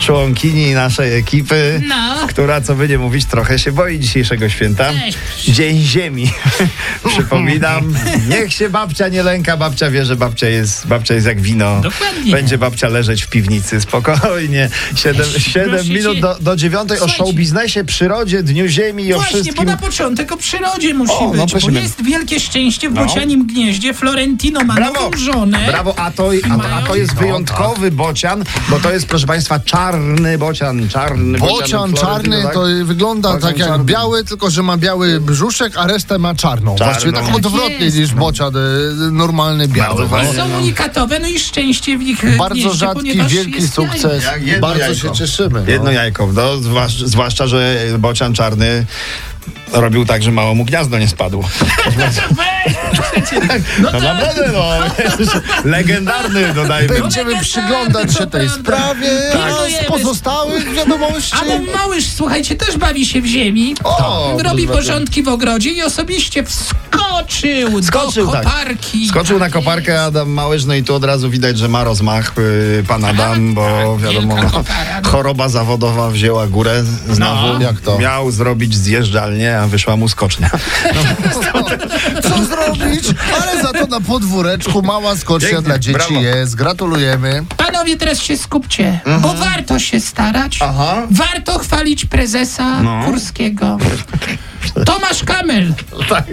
członkini naszej ekipy, No. która, co by nie mówić, trochę się boi dzisiejszego święta. Cześć. Dzień Ziemi. Przypominam, niech się babcia nie lęka, babcia wie, że babcia jest, babcia jest jak wino. Dokładnie. Będzie babcia leżeć w piwnicy spokojnie. Siedem, minut do, do dziewiątej o Słuchajcie. show biznesie, przyrodzie, Dniu Ziemi i o Właśnie, bo wszystkim. na początek o przyrodzie musi O, no być, bo prosimy. jest wielkie szczęście w No. bocianim gnieździe. Florentino ma Brawo! nową żonę. Brawo, a to, a, a to jest wyjątkowy bocian, bo to jest, proszę Państwa, czarny bocian, czarny Bocian Florentino, czarny tak? to wygląda Bocian tak jak czarny. biały, tylko że ma biały brzuszek, a resztę ma czarną. Czarną. Właściwie tak Tak odwrotnie jest. niż bocian e, normalny biały. No. Są unikatowe, no i szczęście w nich Bardzo rzadki, wielki jest sukces. Jak jedno Bardzo jajko. się cieszymy. No. Jedno jajko, no, zwłasz, zwłaszcza, że bocian czarny robił tak, że mało mu gniazdo nie spadło. No No to, naprawdę, no. Legendarny, dodajmy. Będziemy legendarny, przyglądać się tej sprawie Pilnujemy. z pozostałych wiadomości. A mój małyż, słuchajcie, też bawi się w ziemi. O, Robi porządki w ogrodzie i osobiście wskoczył, Skoczył, do tak. koparki. Skoczył na Tak koparkę Adam Małysz, no i tu od razu widać, że ma rozmach y, pan Adam, bo tak, wiadomo, no, no. choroba zawodowa wzięła górę znowu. No. Jak to? Miał zrobić zjeżdżalnię, a wyszła mu skocznia. Co zrobić? Ale za to na podwóreczku mała skocznia Pięknie, dla dzieci brawo. jest. Gratulujemy. Panowie, teraz się skupcie, bo warto się starać. Mhm. Aha. Warto chwalić prezesa No. Kurskiego. Tomasz Kamel tak,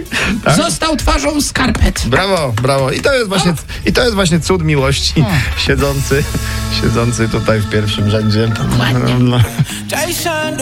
tak. został twarzą skarpet. Brawo, brawo. I to jest właśnie, i to jest właśnie cud miłości. Siedzący, siedzący tutaj w pierwszym rzędzie. Dokładnie. No. Jason